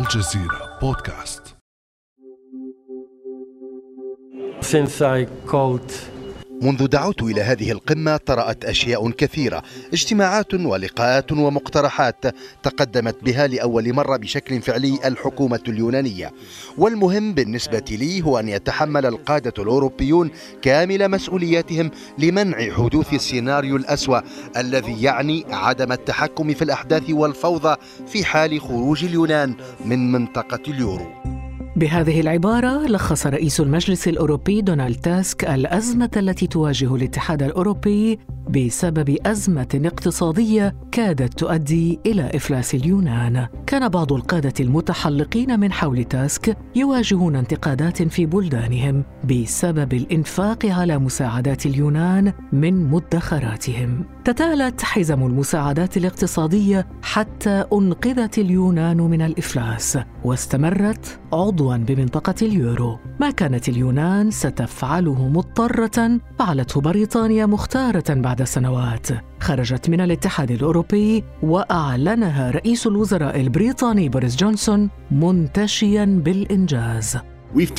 الجزيرة بودكاست Since I called منذ دعوت إلى هذه القمة طرأت أشياء كثيرة. اجتماعات ولقاءات ومقترحات تقدمت بها لأول مرة بشكل فعلي الحكومة اليونانية. والمهم بالنسبة لي هو أن يتحمل القادة الأوروبيون كامل مسؤولياتهم لمنع حدوث السيناريو الأسوأ الذي يعني عدم التحكم في الأحداث والفوضى في حال خروج اليونان من منطقة اليورو. بهذه العبارة لخص رئيس المجلس الأوروبي دونالد تاسك الأزمة التي تواجه الاتحاد الأوروبي بسبب أزمة اقتصادية كادت تؤدي إلى إفلاس اليونان. كان بعض القادة المتحلقين من حول تاسك يواجهون انتقادات في بلدانهم بسبب الإنفاق على مساعدات اليونان من مدخراتهم. تتالت حزم المساعدات الاقتصادية حتى أنقذت اليونان من الإفلاس واستمرت عضوا بمنطقة اليورو ما كانت اليونان ستفعله مضطرة فعلته بريطانيا مختارة بعد سنوات خرجت من الاتحاد الأوروبي وأعلنها رئيس الوزراء البريطاني بوريس جونسون منتشيا. We've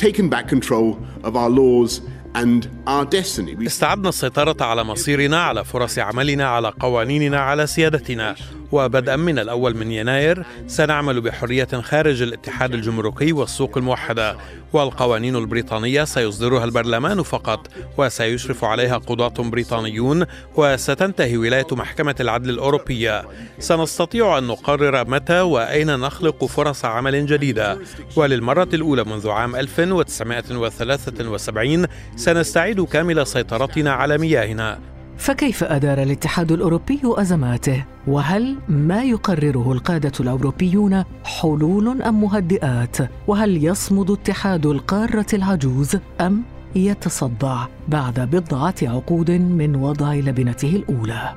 استعدنا السيطرة على مصيرنا على فرص عملنا على قوانيننا على سيادتنا وبدءا من الأول من يناير سنعمل بحرية خارج الاتحاد الجمركي والسوق الموحدة. والقوانين البريطانية سيصدرها البرلمان فقط وسيشرف عليها قضاة بريطانيون وستنتهي ولاية محكمة العدل الأوروبية. سنستطيع أن نقرر متى وأين نخلق فرص عمل جديدة. وللمرة الأولى منذ عام 1973 سنستعيد كامل سيطرتنا على مياهنا. فكيف أدار الاتحاد الأوروبي أزماته؟ وهل ما يقرره القادة الأوروبيون حلول أم مهدئات؟ وهل يصمد اتحاد القارة العجوز أم يتصدع بعد بضعة عقود من وضع لبنته الأولى؟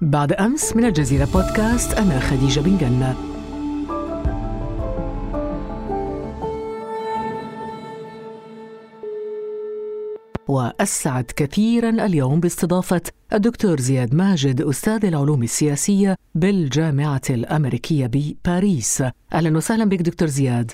بعد أمس من الجزيرة بودكاست أنا خديجة بن جنة وأسعد كثيرا اليوم باستضافة الدكتور زياد ماجد أستاذ العلوم السياسية بالجامعة الأمريكية بباريس. أهلا وسهلا بك دكتور زياد.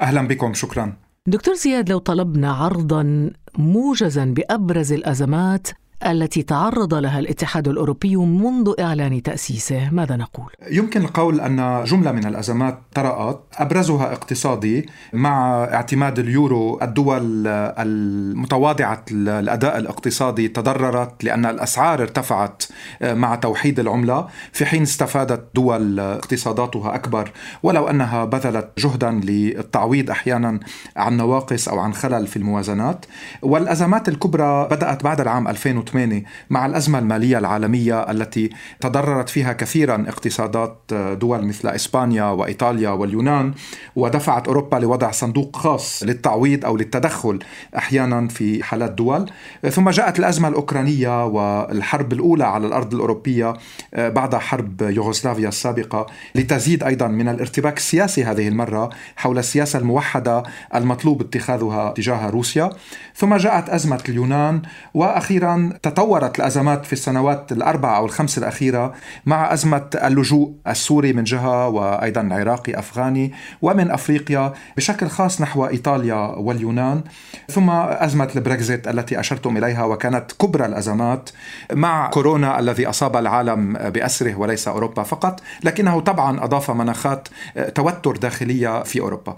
أهلا بكم شكرا. دكتور زياد لو طلبنا عرضا موجزا بأبرز الأزمات التي تعرض لها الاتحاد الأوروبي منذ إعلان تأسيسه، ماذا نقول؟ يمكن القول أن جملة من الأزمات طرأت. أبرزها اقتصادي مع اعتماد اليورو الدول المتواضعة الاداء الاقتصادي تضررت لأن الأسعار ارتفعت مع توحيد العملة. في حين استفادت دول اقتصاداتها أكبر. ولو أنها بذلت جهدا للتعويض أحيانا عن نواقص أو عن خلل في الموازنات. والأزمات الكبرى بدأت بعد العام 2008 مع الأزمة المالية العالمية التي تضررت فيها كثيرا اقتصادات دول مثل إسبانيا وإيطاليا واليونان ودفعت أوروبا لوضع صندوق خاص للتعويض أو للتدخل أحيانا في حالات دول. ثم جاءت الأزمة الأوكرانية والحرب الأولى على الأرض الأوروبية بعد حرب يوغوسلافيا السابقة لتزيد أيضا من الارتباك السياسي هذه المرة حول السياسة الموحدة المطلوب اتخاذها تجاه روسيا. ثم جاءت أزمة اليونان وأخيرا تطورت الأزمات في السنوات الاربع أو الخمس الأخيرة مع أزمة اللجوء السوري من جهة وأيضا العراقي أفغاني ومن أفريقيا بشكل خاص نحو إيطاليا واليونان ثم أزمة البريكست التي أشرتم إليها وكانت كبرى الأزمات مع كورونا الذي أصاب العالم بأسره وليس أوروبا فقط لكنه طبعا أضاف مناخات توتر داخلية في أوروبا.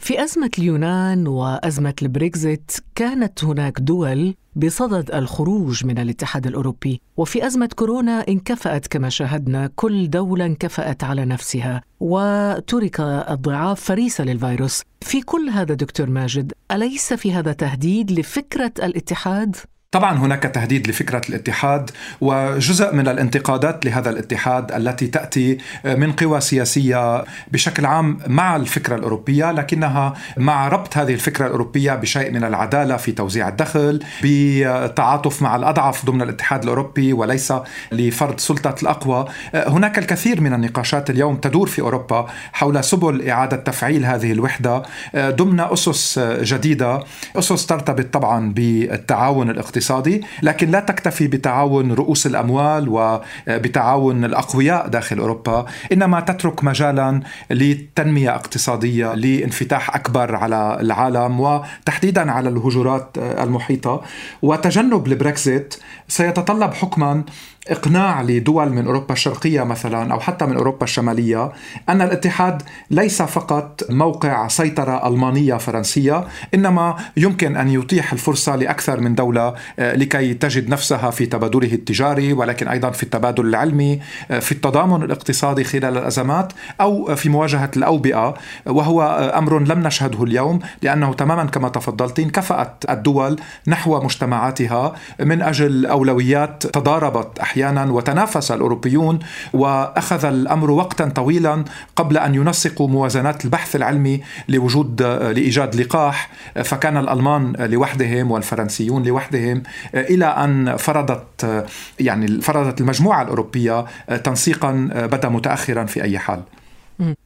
في أزمة اليونان وأزمة البريكست كانت هناك دول بصدد الخروج من الاتحاد الأوروبي. وفي أزمة كورونا انكفأت كما شاهدنا كل دولة انكفأت على نفسها. وترك الضعاف فريسة للفيروس. في كل هذا دكتور ماجد أليس في هذا تهديد لفكرة الاتحاد؟ طبعا هناك تهديد لفكرة الاتحاد وجزء من الانتقادات لهذا الاتحاد التي تأتي من قوى سياسية بشكل عام مع الفكرة الأوروبية لكنها مع ربط هذه الفكرة الأوروبية بشيء من العدالة في توزيع الدخل بتعاطف مع الأضعف ضمن الاتحاد الأوروبي وليس لفرض سلطة الأقوى. هناك الكثير من النقاشات اليوم تدور في أوروبا حول سبل إعادة تفعيل هذه الوحدة ضمن أسس جديدة. أسس ترتبط طبعا بالتعاون الاقتصادي الاقتصادي لكن لا تكتفي بتعاون رؤوس الأموال وبتعاون الأقوياء داخل أوروبا إنما تترك مجالا لتنمية اقتصادية لانفتاح أكبر على العالم وتحديدا على الهجرات المحيطة. وتجنب البريكزيت سيتطلب حكما إقناع لدول من أوروبا الشرقية مثلا أو حتى من أوروبا الشمالية أن الاتحاد ليس فقط موقع سيطرة ألمانية فرنسية إنما يمكن أن يتيح الفرصة لأكثر من دولة آه، لكي تجد نفسها في تبادله التجاري ولكن أيضا في التبادل العلمي آه، في التضامن الاقتصادي خلال الأزمات أو في مواجهة الأوبئة وهو آه، أمر لم نشهده اليوم لأنه تماما كما تفضلتين كفات الدول نحو مجتمعاتها من أجل أولويات تضاربت أحيانا وتنافس الأوروبيون وأخذ الأمر وقتا طويلا قبل أن ينسقوا موازنات البحث العلمي لوجود لإيجاد لقاح فكان الألمان لوحدهم والفرنسيون لوحدهم إلى أن فرضت يعني فرضت المجموعة الأوروبية تنسيقا بدأ متاخرا في أي حال.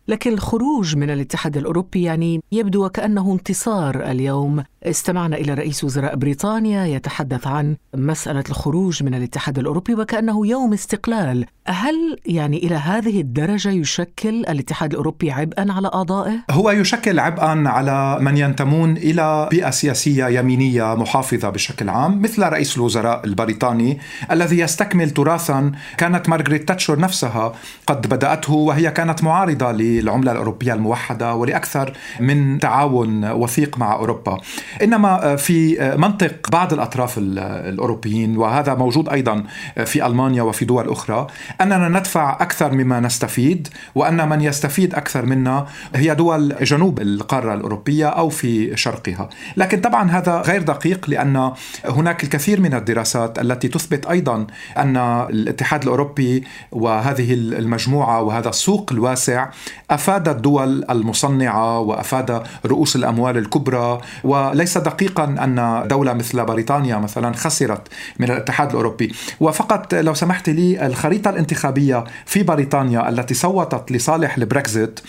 لكن الخروج من الاتحاد الأوروبي يعني يبدو وكأنه انتصار اليوم. استمعنا إلى رئيس وزراء بريطانيا يتحدث عن مسألة الخروج من الاتحاد الأوروبي وكأنه يوم استقلال. هل يعني إلى هذه الدرجة يشكل الاتحاد الأوروبي عبئا على أعضائه؟ هو يشكل عبئا على من ينتمون إلى بيئة سياسية يمينية محافظة بشكل عام مثل رئيس الوزراء البريطاني الذي يستكمل تراثا كانت مارغريت تاتشر نفسها قد بدأته وهي كانت معارضة للعملة الأوروبية الموحدة ولأكثر من تعاون وثيق مع أوروبا. إنما في منطق بعض الأطراف الأوروبيين وهذا موجود أيضا في ألمانيا وفي دول أخرى أننا ندفع أكثر مما نستفيد وأن من يستفيد أكثر منا هي دول جنوب القارة الأوروبية أو في شرقها، لكن طبعا هذا غير دقيق لأن هناك الكثير من الدراسات التي تثبت أيضا أن الاتحاد الأوروبي وهذه المجموعة وهذا السوق الواسع أفاد الدول المصنعة وأفاد رؤوس الأموال الكبرى وليس دقيقا أن دولة مثل بريطانيا مثلا خسرت من الاتحاد الأوروبي. وفقط لو سمحت لي الخريطة الانتخابية في بريطانيا التي صوتت لصالح البريكست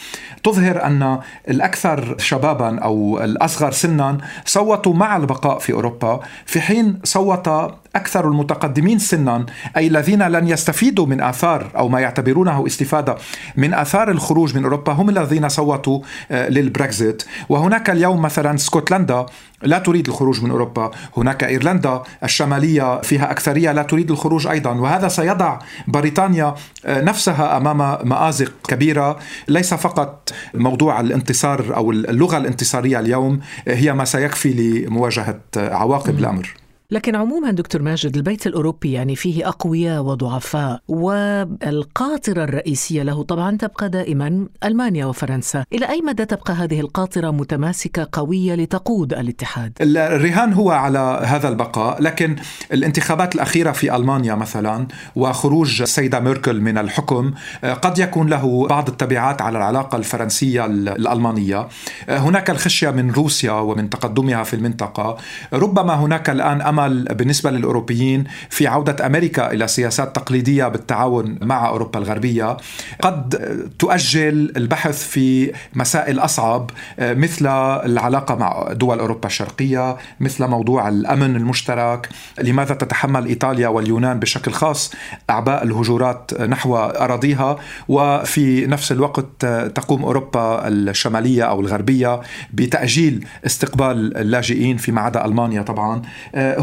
تظهر أن الأكثر شبابا أو الأصغر سنا صوتوا مع البقاء في أوروبا في حين صوت أكثر المتقدمين سنا أي الذين لن يستفيدوا من آثار أو ما يعتبرونه استفادة من آثار الخروج من أوروبا هم الذين صوتوا آه، للبريكست. وهناك اليوم مثلا اسكتلندا لا تريد الخروج من أوروبا، هناك إيرلندا الشمالية فيها أكثرية لا تريد الخروج أيضا، وهذا سيضع بريطانيا آه، نفسها أمام مآزق كبيرة، ليس فقط موضوع الانتصار أو اللغة الانتصارية اليوم هي ما سيكفي لمواجهة عواقب الأمر. لكن عموما دكتور ماجد البيت الأوروبي يعني فيه أقوياء وضعفاء والقاطرة الرئيسية له طبعا تبقى دائما ألمانيا وفرنسا. إلى أي مدى تبقى هذه القاطرة متماسكة قوية لتقود الاتحاد؟ الرهان هو على هذا البقاء لكن الانتخابات الأخيرة في ألمانيا مثلا وخروج السيدة ميركل من الحكم قد يكون له بعض التبعات على العلاقة الفرنسية الألمانية. هناك الخشية من روسيا ومن تقدمها في المنطقة. ربما هناك الآن امل بالنسبة للأوروبيين في عودة أمريكا إلى سياسات تقليدية بالتعاون مع أوروبا الغربية. قد تؤجل البحث في مسائل أصعب مثل العلاقة مع دول أوروبا الشرقية مثل موضوع الأمن المشترك لماذا تتحمل إيطاليا واليونان بشكل خاص أعباء الهجورات نحو أراضيها وفي نفس الوقت تقوم أوروبا الشمالية أو الغربية بتأجيل استقبال اللاجئين فيما عدا ألمانيا طبعا.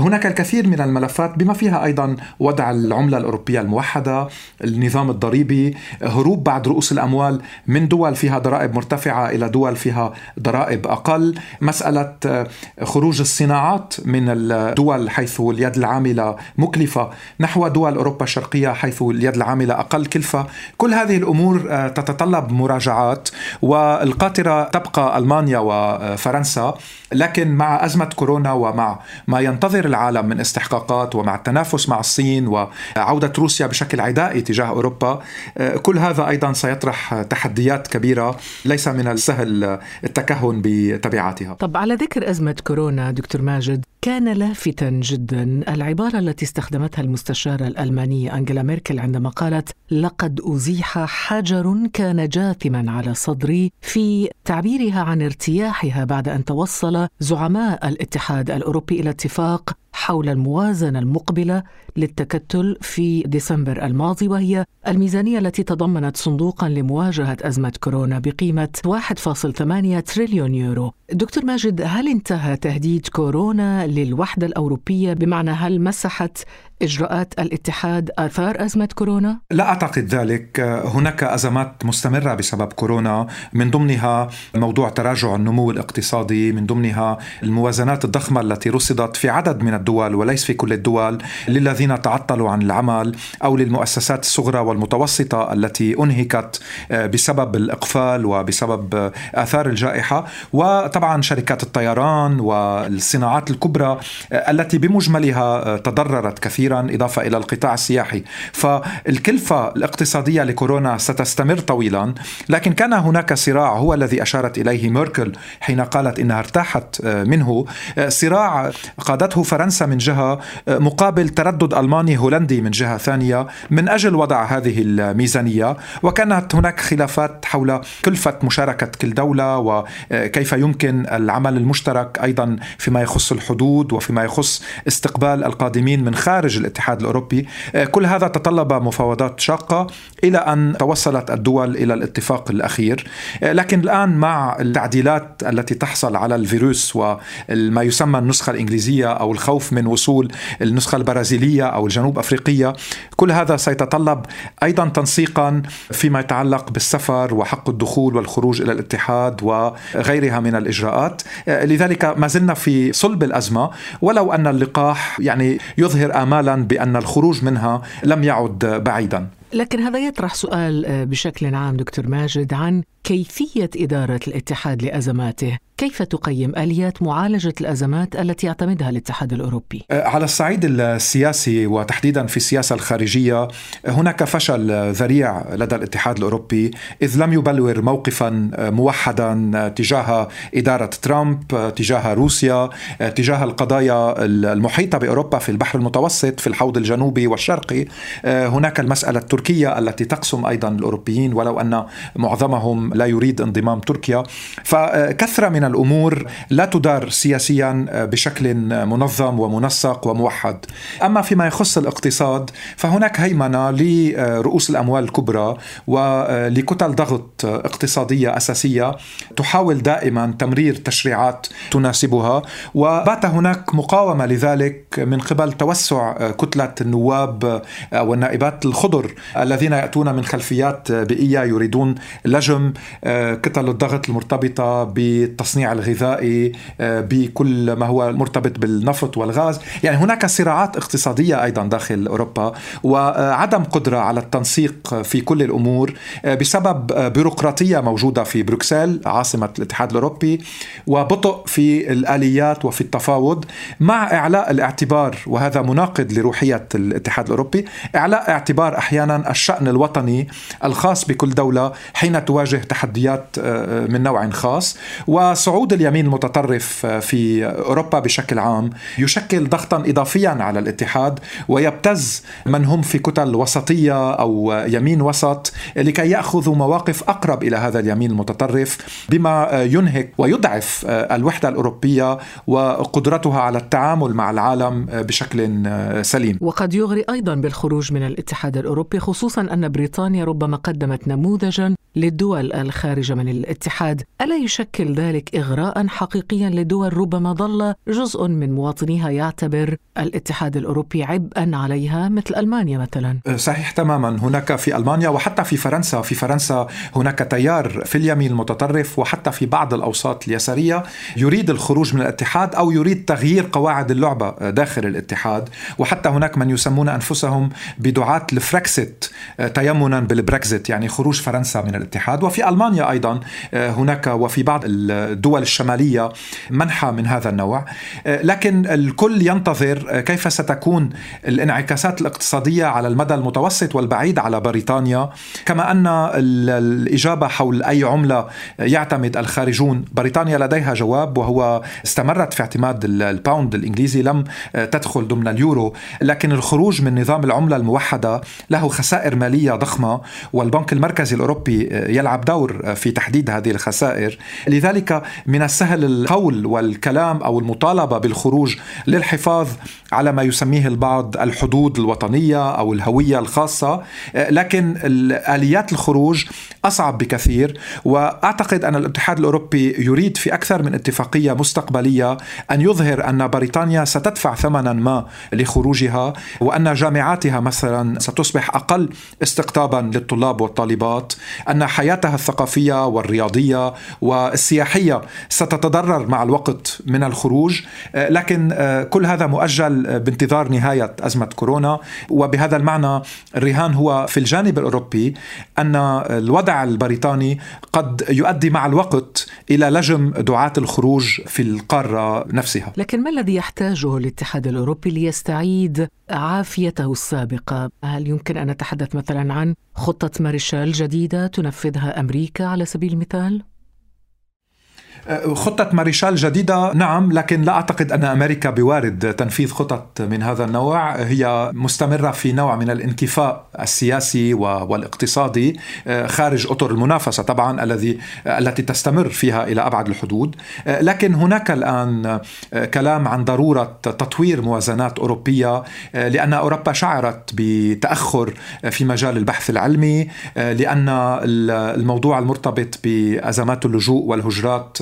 هناك الكثير من الملفات بما فيها أيضا وضع العملة الأوروبية الموحدة، النظام الضريبي، هروب بعض رؤوس الأموال من دول فيها ضرائب مرتفعة إلى دول فيها ضرائب أقل، مسألة خروج الصناعات من الدول حيث اليد العاملة مكلفة نحو دول أوروبا الشرقية حيث اليد العاملة أقل كلفة، كل هذه الأمور تتطلب مراجعات والقاطرة تبقى ألمانيا وفرنسا، لكن مع أزمة كورونا ومع ما ينتظر العالم من استحقاقات ومع التنافس مع الصين وعودة روسيا بشكل عدائي تجاه أوروبا. آه، كل هذا أيضا سيطرح تحديات كبيرة ليس من السهل التكهن بتبعاتها طب على ذكر أزمة كورونا دكتور ماجد كان لافتا جدا العبارة التي استخدمتها المستشارة الألمانية أنجلا ميركل عندما قالت لقد أزيح حجر كان جاثما على صدري في تعبيرها عن ارتياحها بعد أن توصل زعماء الاتحاد الأوروبي إلى اتفاق حول الموازنة المقبلة للتكتل في ديسمبر الماضي وهي الميزانية التي تضمنت صندوقا لمواجهة أزمة كورونا بقيمة 1.8 تريليون يورو. دكتور ماجد هل انتهى تهديد كورونا للوحدة الأوروبية؟ بمعنى هل مسحت إجراءات الاتحاد آثار أزمة كورونا؟ لا أعتقد ذلك. هناك أزمات مستمرة بسبب كورونا. من ضمنها موضوع تراجع النمو الاقتصادي. من ضمنها الموازنات الضخمة التي رصدت في عدد من الدول وليس في كل الدول للذين تعطلوا عن العمل أو للمؤسسات الصغرى والمتوسطة التي أنهكت بسبب الإقفال وبسبب آثار الجائحة. وطبعا شركات الطيران والصناعات الكبرى التي بمجملها تضررت كثيرا. كثيرا إضافة إلى القطاع السياحي. فالكلفة الاقتصادية لكورونا ستستمر طويلا لكن كان هناك صراع هو الذي أشارت إليه ميركل حين قالت إنها ارتاحت آه، منه. آه، صراع قادته فرنسا من جهة آه، مقابل تردد ألماني هولندي من جهة ثانية. من أجل وضع هذه الميزانية وكانت هناك خلافات حول كلفة مشاركة كل دولة وكيف يمكن العمل المشترك أيضا فيما يخص الحدود وفيما يخص استقبال القادمين من خارج الاتحاد الأوروبي. آه، كل هذا تطلب مفاوضات شاقة إلى أن توصلت الدول إلى الاتفاق الأخير. آه، لكن الآن مع التعديلات التي تحصل على الفيروس وما يسمى النسخة الإنجليزية أو الخوف من وصول النسخة البرازيلية أو الجنوب أفريقية كل هذا سيتطلب أيضا تنسيقا فيما يتعلق بالسفر وحق الدخول والخروج إلى الاتحاد وغيرها من الإجراءات. آه، لذلك ما زلنا في صلب الأزمة ولو أن اللقاح يعني يظهر امال امالا بأن الخروج منها لم يعد بعيدا. لكن هذا يطرح سؤال آه، بشكل عام دكتور ماجد عن كيفية إدارة الاتحاد لأزماته. كيف تقيم آليات معالجة الأزمات التي يعتمدها الاتحاد الأوروبي؟ أه، على الصعيد السياسي وتحديدا في السياسة الخارجية هناك فشل ذريع لدى الاتحاد الأوروبي إذ لم يبلور موقفا موحدا تجاه إدارة ترامب، تجاه روسيا، تجاه القضايا المحيطة بأوروبا في البحر المتوسط في الحوض الجنوبي والشرقي، أه، هناك المسألة التركية التي تقسم أيضا الأوروبيين ولو أن معظمهم لا يريد انضمام تركيا، فكثره من الأمور لا تدار سياسيا بشكل منظم ومنسق وموحد. أما فيما يخص الاقتصاد فهناك هيمنة لرؤوس الأموال الكبرى ولكتل ضغط اقتصادية أساسية تحاول دائما تمرير تشريعات تناسبها وبات هناك مقاومة لذلك من قبل توسع كتلة النواب والنائبات الخضر الذين يأتون من خلفيات بيئية يريدون لجم كتل الضغط المرتبطة بالتصنيع التصنيع الغذائي آه، بكل ما هو مرتبط بالنفط والغاز. يعني هناك صراعات اقتصادية أيضا داخل أوروبا وعدم قدرة على التنسيق في كل الأمور آه، بسبب بيروقراطية موجودة في بروكسل عاصمة الاتحاد الأوروبي وبطء في الآليات وفي التفاوض مع إعلاء الاعتبار وهذا مناقض لروحية الاتحاد الأوروبي إعلاء اعتبار أحيانا الشأن الوطني الخاص بكل دولة حين تواجه تحديات آه، من نوع خاص. صعود اليمين المتطرف في أوروبا بشكل عام يشكل ضغطا اضافيا على الاتحاد ويبتز من هم في كتل وسطية أو يمين وسط لكي ياخذوا مواقف أقرب إلى هذا اليمين المتطرف بما ينهك ويضعف الوحدة الأوروبية وقدرتها على التعامل مع العالم بشكل سليم. وقد يغري أيضا بالخروج من الاتحاد الأوروبي خصوصا أن بريطانيا ربما قدمت نموذجا للدول الخارجة من الاتحاد، ألا يشكل ذلك إغراء حقيقيا لدول ربما ظل جزء من مواطنيها يعتبر الاتحاد الأوروبي عبئا عليها مثل ألمانيا مثلا. أه، صحيح تماما. هناك في ألمانيا وحتى في فرنسا. في فرنسا هناك تيار في اليمين المتطرف وحتى في بعض الأوساط اليسارية يريد الخروج من الاتحاد أو يريد تغيير قواعد اللعبة داخل الاتحاد. وحتى هناك من يسمون أنفسهم بدعاة الفركسيت أه، تيمنا بالبريكزيت يعني خروج فرنسا من الاتحاد. وفي ألمانيا أيضا أه، هناك وفي بعض الدول الشمالية منحى من هذا النوع. آه، لكن الكل ينتظر آه، كيف ستكون الانعكاسات الاقتصادية على المدى المتوسط والبعيد على بريطانيا. كما أن الإجابة حول أي عملة يعتمد الخارجون. بريطانيا لديها جواب وهو استمرت في اعتماد الباوند الإنجليزي لم آه، تدخل ضمن اليورو. لكن الخروج من نظام العملة الموحدة له خسائر مالية ضخمة والبنك المركزي الأوروبي يلعب دور في تحديد هذه الخسائر. لذلك من السهل القول والكلام أو المطالبة بالخروج للحفاظ على ما يسميه البعض الحدود الوطنية أو الهوية الخاصة. لكن اليات الخروج أصعب بكثير وأعتقد أن الاتحاد الأوروبي يريد في أكثر من اتفاقية مستقبلية أن يظهر أن بريطانيا ستدفع ثمنا ما لخروجها وأن جامعاتها مثلا ستصبح أقل استقطابا للطلاب والطالبات أن حياتها الثقافية والرياضية والسياحية ستتضرر مع الوقت من الخروج لكن كل هذا مؤجل بانتظار نهاية أزمة كورونا وبهذا المعنى الرهان هو في الجانب الأوروبي أن الوضع البريطاني قد يؤدي مع الوقت إلى لجم دعاة الخروج في القارة نفسها. لكن ما الذي يحتاجه الاتحاد الأوروبي ليستعيد عافيته السابقة؟ هل يمكن أن نتحدث مثلا عن خطة مارشال جديدة تنفذها أمريكا على سبيل المثال؟ خطة ماريشال جديدة نعم لكن لا أعتقد أن أمريكا بوارد تنفيذ خطط من هذا النوع. هي مستمرة في نوع من الانكفاء السياسي والاقتصادي خارج أطر المنافسة طبعا الذي التي تستمر فيها إلى أبعد الحدود. لكن هناك الآن كلام عن ضرورة تطوير موازنات أوروبية لأن أوروبا شعرت بتأخر في مجال البحث العلمي لأن الموضوع المرتبط بأزمات اللجوء والهجرات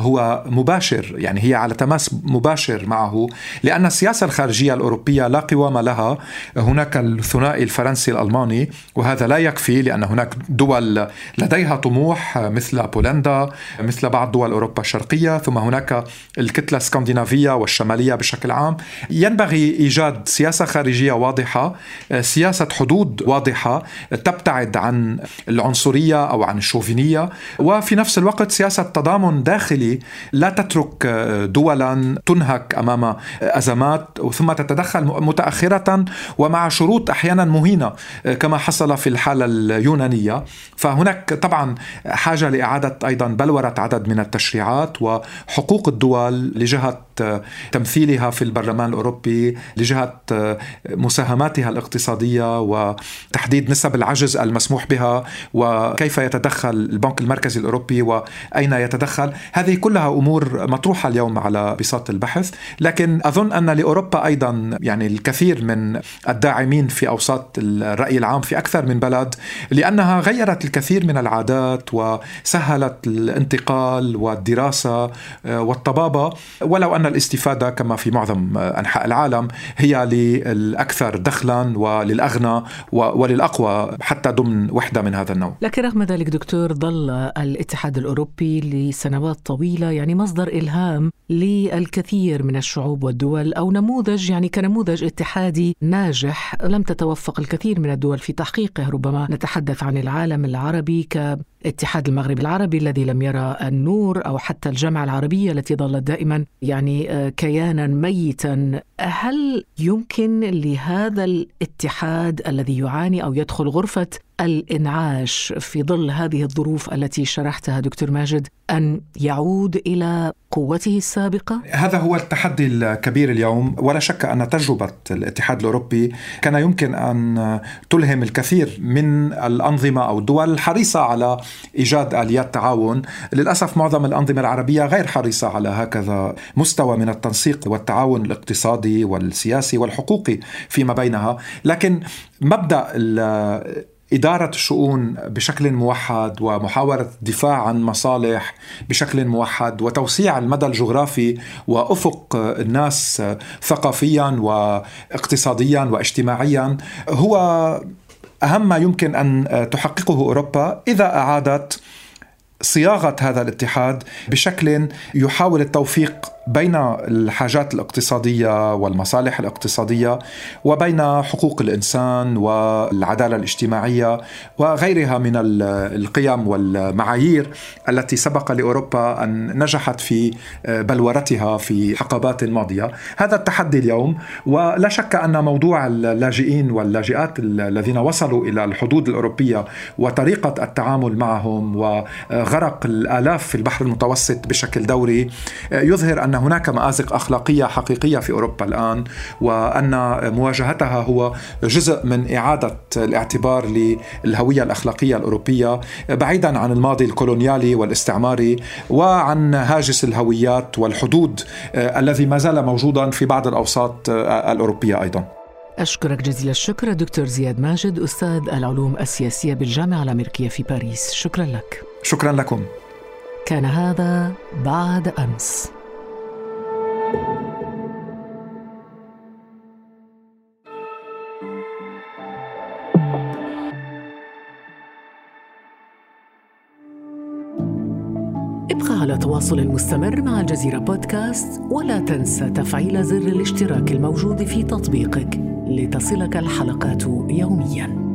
هو مباشر يعني هي على تماس مباشر معه لأن السياسة الخارجية الأوروبية لا قوام لها. هناك الثنائي الفرنسي الألماني وهذا لا يكفي لأن هناك دول لديها طموح مثل بولندا مثل بعض دول أوروبا الشرقية ثم هناك الكتلة السكندنافية والشمالية بشكل عام. ينبغي إيجاد سياسة خارجية واضحة سياسة حدود واضحة تبتعد عن العنصرية أو عن الشوفينية وفي نفس الوقت سياسة تضامن داخلي لا تترك دولا تنهك أمام أزمات ثم تتدخل متأخرة ومع شروط أحيانا مهينة كما حصل في الحالة اليونانية. فهناك طبعا حاجة لإعادة أيضا بلورة عدد من التشريعات وحقوق الدول لجهة تمثيلها في البرلمان الأوروبي لجهة مساهماتها الاقتصادية وتحديد نسب العجز المسموح بها وكيف يتدخل البنك المركزي الأوروبي وأين يتدخل. هذه كلها أمور مطروحة اليوم على بساط البحث لكن أظن أن لأوروبا أيضا يعني الكثير من الداعمين في أوساط الرأي العام في أكثر من بلد لأنها غيرت الكثير من العادات وسهلت الانتقال والدراسة والطبابة ولو أن الاستفادة كما في معظم أنحاء العالم هي للأكثر دخلا وللأغنى وللأقوى حتى ضمن وحدة من هذا النوع. لكن رغم ذلك دكتور ظل الاتحاد الأوروبي لسنوات طويلة يعني مصدر إلهام للكثير من الشعوب والدول أو نموذج يعني كنموذج اتحادي ناجح لم تتوفق الكثير من الدول في تحقيقه. ربما نتحدث عن العالم العربي ك اتحاد المغرب العربي الذي لم يرى النور أو حتى الجامعة العربية التي ظلت دائما يعني كيانا ميتا. هل يمكن لهذا الاتحاد الذي يعاني أو يدخل غرفة الإنعاش في ظل هذه الظروف التي شرحتها دكتور ماجد أن يعود إلى قوته السابقة؟ هذا هو التحدي الكبير اليوم ولا شك أن تجربة الاتحاد الأوروبي كان يمكن أن تلهم الكثير من الأنظمة أو الدول الحريصه على إيجاد آليات تعاون، للأسف معظم الأنظمة العربية غير حريصة على هكذا مستوى من التنسيق والتعاون الاقتصادي والسياسي والحقوقي فيما بينها، لكن مبدأ إدارة الشؤون بشكل موحد ومحاولة الدفاع عن مصالح بشكل موحد وتوسيع المدى الجغرافي وأفق الناس ثقافيا واقتصاديا واجتماعيا هو أهم ما يمكن أن تحققه أوروبا إذا أعادت صياغة هذا الاتحاد بشكل يحاول التوفيق بين الحاجات الاقتصادية والمصالح الاقتصادية وبين حقوق الإنسان والعدالة الاجتماعية وغيرها من القيم والمعايير التي سبق لأوروبا أن نجحت في بلورتها في حقبات ماضية، هذا التحدي اليوم ولا شك أن موضوع اللاجئين واللاجئات الذين وصلوا إلى الحدود الأوروبية وطريقة التعامل معهم وغرق الآلاف في البحر المتوسط بشكل دوري يظهر أن هناك مآزق أخلاقية حقيقية في أوروبا الآن وأن مواجهتها هو جزء من إعادة الاعتبار للهوية الأخلاقية الأوروبية بعيدا عن الماضي الكولونيالي والاستعماري وعن هاجس الهويات والحدود الذي ما زال موجودا في بعض الأوساط الأوروبية أيضا. أشكرك جزيل الشكر دكتور زياد ماجد أستاذ العلوم السياسية بالجامعة الأمريكية في باريس. شكرا لك. شكرا لكم. كان هذا بعد أمس. ابقى على تواصل مستمر مع الجزيرة بودكاست ولا تنسى تفعيل زر الاشتراك الموجود في تطبيقك لتصلك الحلقات يومياً.